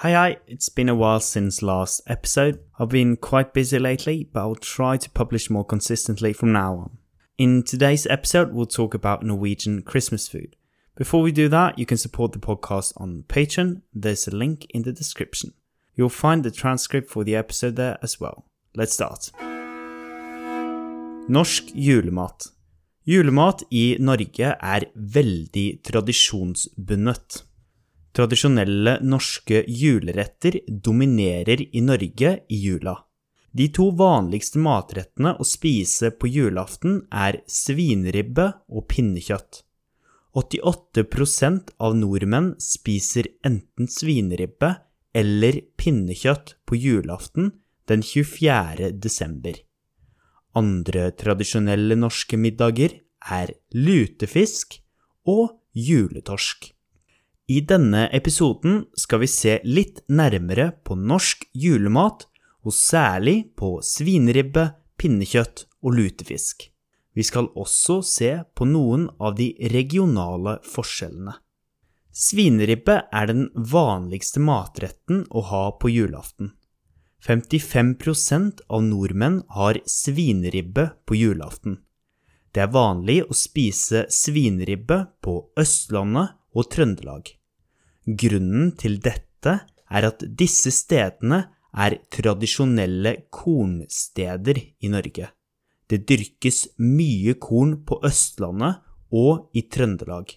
Hi, hi, it's been a while since last episode. I've been quite busy lately, but I'll try to publish more consistently from now on. In today's episode, we'll talk about Norwegian Christmas food. Before we do that, you can support the podcast on Patreon. There's a link in the description. You'll find the transcript for the episode there as well. Let's start. Norsk julemat. Julemat i Norge er veldig tradisjonsbundet. Tradisjonelle norske juleretter dominerer i Norge i jula. De to vanligste matrettene å spise på julaften er svinribbe og pinnekjøtt. 88% av nordmenn spiser enten svinribbe eller pinnekjøtt på julaften den 24. desember. Andre tradisjonelle norske middager er lutefisk og juletorsk. I denne episoden skal vi se litt nærmere på norsk julemat, og særlig på svinribbe, pinnekjøtt og lutefisk. Vi skal også se på noen av de regionale forskjellene. Svinribbe er den vanligste matretten å ha på julaften. 55% av nordmenn har svinribbe på julaften. Det er vanlig å spise svinribbe på Østlandet og Trøndelag. Grunnen til dette er at disse stedene er tradisjonelle kornsteder i Norge. Det dyrkes mye korn på Østlandet og i Trøndelag.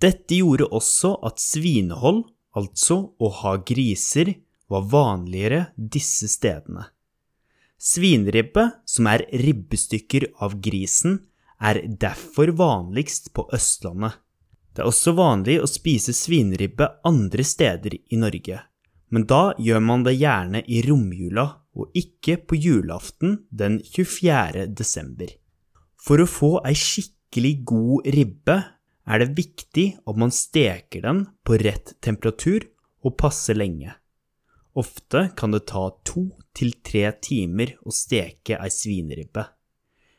Dette gjorde også at svinehold, altså å ha griser, var vanligere disse stedene. Svinribbe, som er ribbestykker av grisen, er derfor vanligst på Østlandet. Det er også vanlig å spise svinribbe andre steder i Norge, men da gjør man det gjerne i romjula og ikke på julaften den 24. desember. For å få ei skikkelig god ribbe er det viktig at man steker den på rett temperatur og passe lenge. Ofte kan det ta to til tre timer å steke ei svinribbe.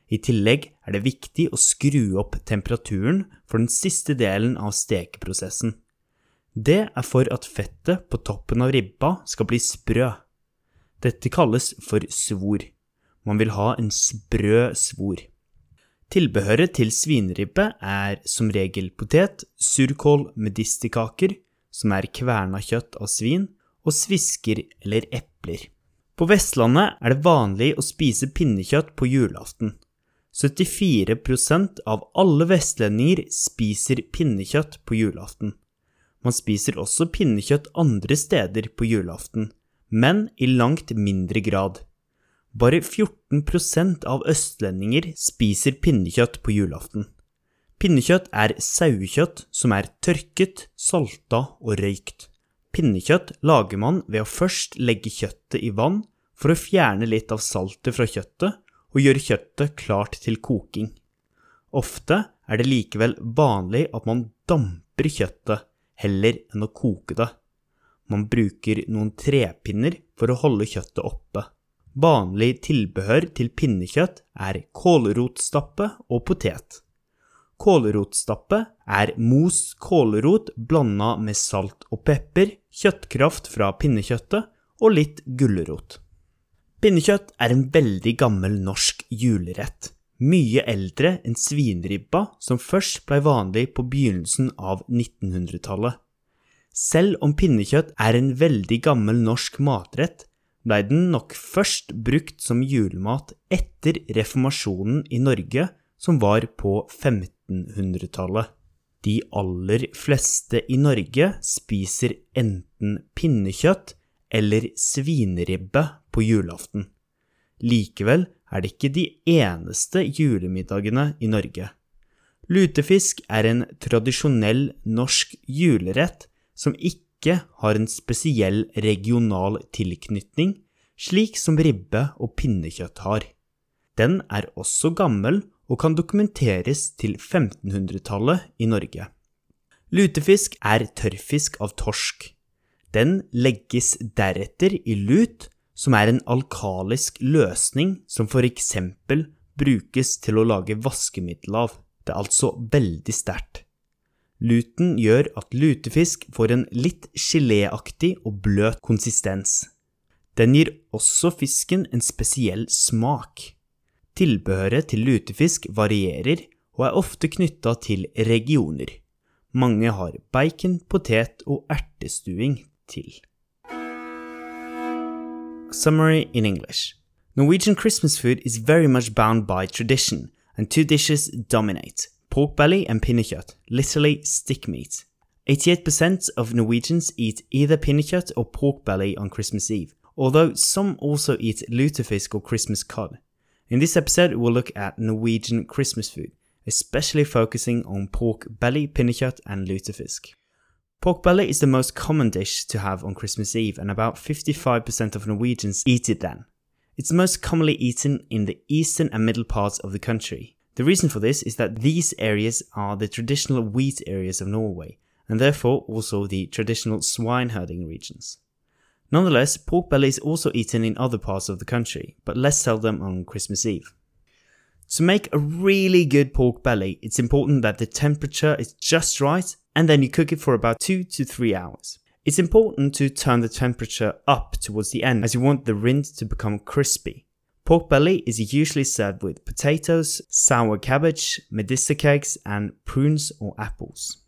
I tillegg er det viktig å skru opp temperaturen for den siste delen av stekeprosessen. Det er for at fettet på toppen av ribba skal bli sprø. Dette kalles for svor. Man vil ha en sprø svor. Tilbehøret til svinribbe er som regel potet, surkål, medisterkaker, som er kverna kjøtt av svin, og svisker eller epler. På Vestlandet er det vanlig å spise pinnekjøtt på julaften. 74% av alle vestlendinger spiser pinnekjøtt på julaften. Man spiser også pinnekjøtt andre steder på julaften, men i langt mindre grad. Bare 14% av østlendinger spiser pinnekjøtt på julaften. Pinnekjøtt er sauekjøtt som er tørket, salta og røykt. Pinnekjøtt lager man ved å først legge kjøttet i vann for å fjerne litt av saltet fra kjøttet, og gjøre kjøttet klart til koking. Ofte er det likevel vanlig at man damper kjøttet heller enn å koke det. Man bruker noen trepinner for å holde kjøttet oppe. Vanlig tilbehør til pinnekjøtt er kålrotstappe og potet. Kålrotstappe er mos kålrot blanda med salt og pepper, kjøttkraft fra pinnekjøttet og litt gulrot. Pinnekjøtt er en veldig gammel norsk julerett, mye eldre enn svinribba som først blei vanlig på begynnelsen av 1900-tallet. Selv om pinnekjøtt er en veldig gammel norsk matrett, blei den nok først brukt som julemat etter reformasjonen i Norge, som var på 1500-tallet. De aller fleste i Norge spiser enten pinnekjøtt eller svinribbe på julaften. Likevel er det ikke de eneste julemiddagene i Norge. Lutefisk er en tradisjonell norsk julerett som ikke har en spesiell regional tilknytning, slik som ribbe og pinnekjøtt har. Den er også gammel og kan dokumenteres til 1500-tallet i Norge. Lutefisk er tørrfisk av torsk. Den legges deretter i lut som er en alkalisk løsning som for eksempel brukes til å lage vaskemiddel av. Det er altså veldig sterkt. Luten gjør at lutefisk får en litt geléaktig og bløt konsistens. Den gir også fisken en spesiell smak. Tilbehøret til lutefisk varierer og er ofte knytta til regioner. Mange har bacon, potet og ertestuing til. Summary in English Norwegian Christmas food is very much bound by tradition, and two dishes dominate pork belly and pinnekjøtt, literally stick meat. 88% of Norwegians eat either pinnekjøtt or pork belly on Christmas Eve, although some also eat lutefisk or Christmas cod. In this episode, we'll look at Norwegian Christmas food, especially focusing on pork belly, pinnekjøtt, and lutefisk. Pork belly is the most common dish to have on Christmas Eve, and about 55% of Norwegians eat it then. It's most commonly eaten in the eastern and middle parts of the country. The reason for this is that these areas are the traditional wheat areas of Norway, and therefore also the traditional swine herding regions. Nonetheless, pork belly is also eaten in other parts of the country, but less seldom on Christmas Eve. To make a really good pork belly, it's important that the temperature is just right and then you cook it for about 2 to 3 hours. It's important to turn the temperature up towards the end as you want the rind to become crispy. Pork belly is usually served with potatoes, sour cabbage, medisterkegs, and prunes or apples.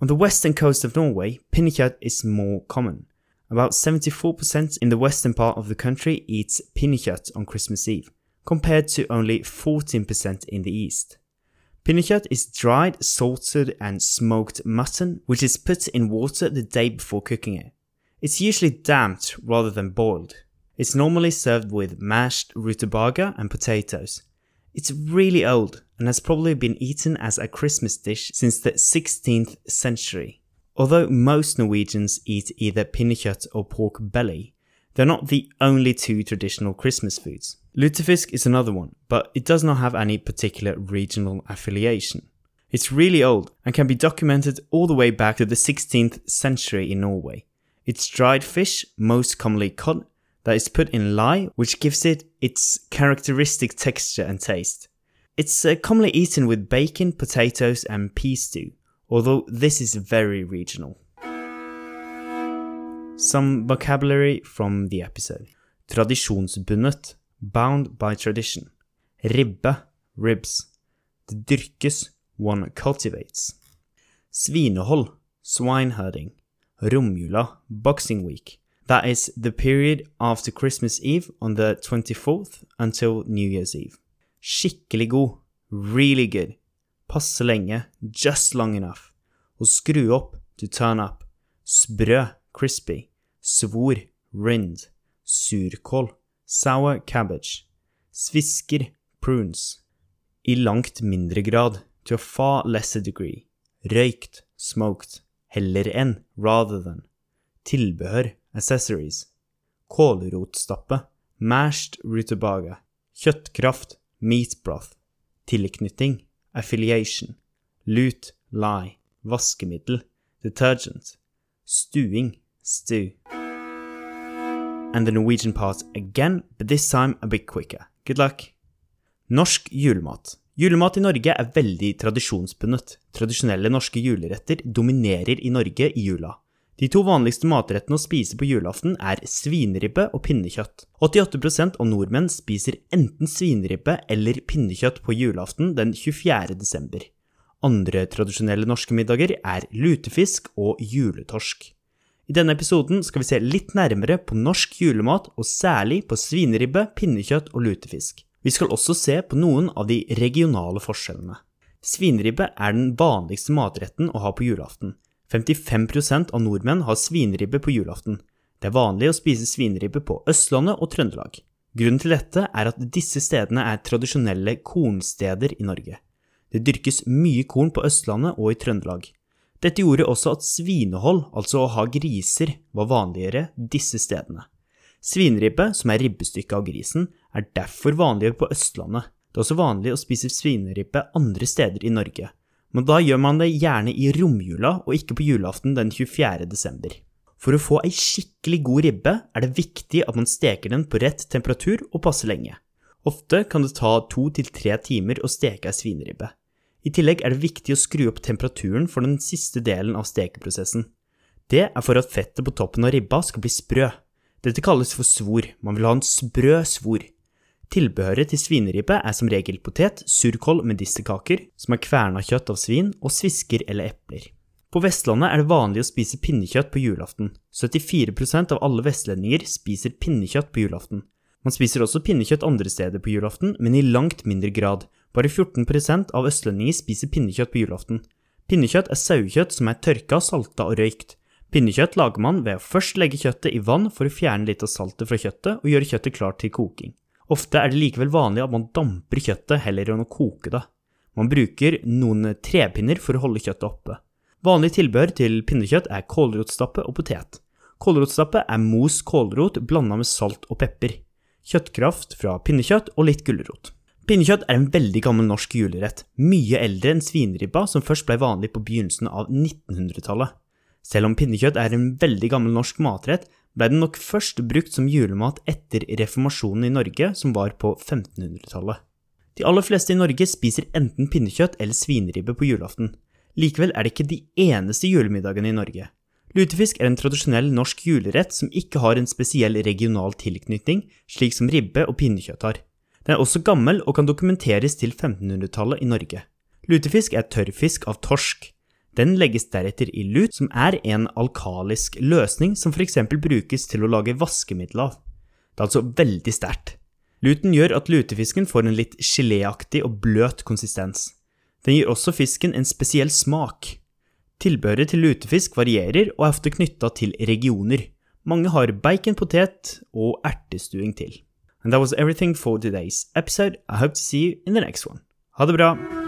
On the western coast of Norway, pinnekjøtt is more common. About 74% in the western part of the country eats pinnekjøtt on Christmas Eve, compared to only 14% in the east. Pinnekjøtt is dried, salted, and smoked mutton, which is put in water the day before cooking it. It's usually damped rather than boiled. It's normally served with mashed rutabaga and potatoes. It's really old and has probably been eaten as a Christmas dish since the 16th century. Although most Norwegians eat either pinnekjøtt or pork belly, they're not the only two traditional Christmas foods. Lutefisk is another one, but it does not have any particular regional affiliation. It's really old and can be documented all the way back to the 16th century in Norway. It's dried fish, most commonly cod, that is put in lye, which gives it its characteristic texture and taste. It's uh, commonly eaten with bacon, potatoes, and pea stew, although this is very regional. Some vocabulary from the episode. Tradisjonsbundet, bound by tradition. Ribbe, ribs. Det dyrkes, one cultivates. Svinehold, swineherding. Romjula, boxing week. That is the period after Christmas Eve on the 24th until New Year's Eve. Skikkelig god. Really good. Passe lenge. Just long enough. Å skru opp. To turn up. Sprø. Crispy. Svor. Rind. Surkål. Sour cabbage. Svisker. Prunes. I langt mindre grad. To a far lesser degree. Røykt. Smoked. Heller enn. Rather than. Tilbehør accessories, kålrotstappe, mashed rutabaga, kjøttkraft, meat broth, tilknytning, affiliation, lut, lie, vaskemiddel, detergent, stuing, stew. And the Norwegian part again, but this time a bit quicker. Good luck. Norsk julemat. Julemat i Norge er veldig tradisjonsbundet. Tradisjonelle norske juleretter dominerer i Norge i jula. De to vanligste matrettene å spise på julaften er svineribbe og pinnekjøtt. 88% av nordmenn spiser enten svineribbe eller pinnekjøtt på julaften den 24. desember. Andre tradisjonelle norske middager er lutefisk og juletorsk. I denne episoden skal vi se litt nærmere på norsk julemat, og særlig på svineribbe, pinnekjøtt og lutefisk. Vi skal også se på noen av de regionale forskjellene. Svineribbe er den vanligste matretten å ha på julaften. 55% av nordmenn har svineribbe på julaften. Det er vanlig å spise svineribbe på Østlandet og Trøndelag. Grunnen til dette er at disse stedene er tradisjonelle kornsteder i Norge. Det dyrkes mye korn på Østlandet og i Trøndelag. Dette gjorde også at svinehold, altså å ha griser, var vanligere disse stedene. Svineribbe, som er ribbestykket av grisen, er derfor vanligere på Østlandet. Det er også vanlig å spise svineribbe andre steder i Norge, men da gjør man det gjerne i romjula og ikke på julaften den 24. desember. For å få ei skikkelig god ribbe er det viktig at man steker den på rett temperatur og passe lenge. Ofte kan det ta to til tre timer å steke ei svineribbe. I tillegg er det viktig å skru opp temperaturen for den siste delen av stekeprosessen. Det er for at fettet på toppen av ribba skal bli sprø. Dette kalles for svor, man vil ha en sprø svor. Tilbehøret til svineribbe er som regel potet, surkål, medisterkaker, som er kverna kjøtt av svin, og svisker eller epler. På Vestlandet er det vanlig å spise pinnekjøtt på julaften. 74% av alle vestlendinger spiser pinnekjøtt på julaften. Man spiser også pinnekjøtt andre steder på julaften, men i langt mindre grad. Bare 14% av østlendinger spiser pinnekjøtt på julaften. Pinnekjøtt er sauekjøtt som er tørka, salta og røykt. Pinnekjøtt lager man ved å først legge kjøttet i vann for å fjerne litt av saltet fra kjøttet og gjøre kjøttet klart til koking. Ofte er det likevel vanlig at man damper kjøttet heller enn å koke det. Man bruker noen trepinner for å holde kjøttet oppe. Vanlig tilbehør til pinnekjøtt er kålrotstappe og potet. Kålrotstappe er mos kålrot blanda med salt og pepper kjøttkraft fra pinnekjøtt og litt gulrot. Pinnekjøtt er en veldig gammel norsk julerett, mye eldre enn svineribba som først ble vanlig på begynnelsen av 1900-tallet. Selv om pinnekjøtt er en veldig gammel norsk matrett, ble den nok først brukt som julemat etter reformasjonen i Norge, som var på 1500-tallet. De aller fleste i Norge spiser enten pinnekjøtt eller svineribbe på julaften. Likevel er det ikke de eneste julemiddagene i Norge. Lutefisk er en tradisjonell norsk julerett som ikke har en spesiell regional tilknytning, slik som ribbe og pinnekjøtt har. Den er også gammel og kan dokumenteres til 1500-tallet i Norge. Lutefisk er tørrfisk av torsk. Den legges deretter i lut, som er en alkalisk løsning som f.eks. brukes til å lage vaskemiddel av. Det er altså veldig sterkt. Luten gjør at lutefisken får en litt geléaktig og bløt konsistens. Den gir også fisken en spesiell smak. Tilbehøret til lutefisk varierer og er ofte knytta til regioner. Mange har bacon, potet og ertestuing til. And that was everything for today's episode. I hope to see you in the next one. Ha det bra!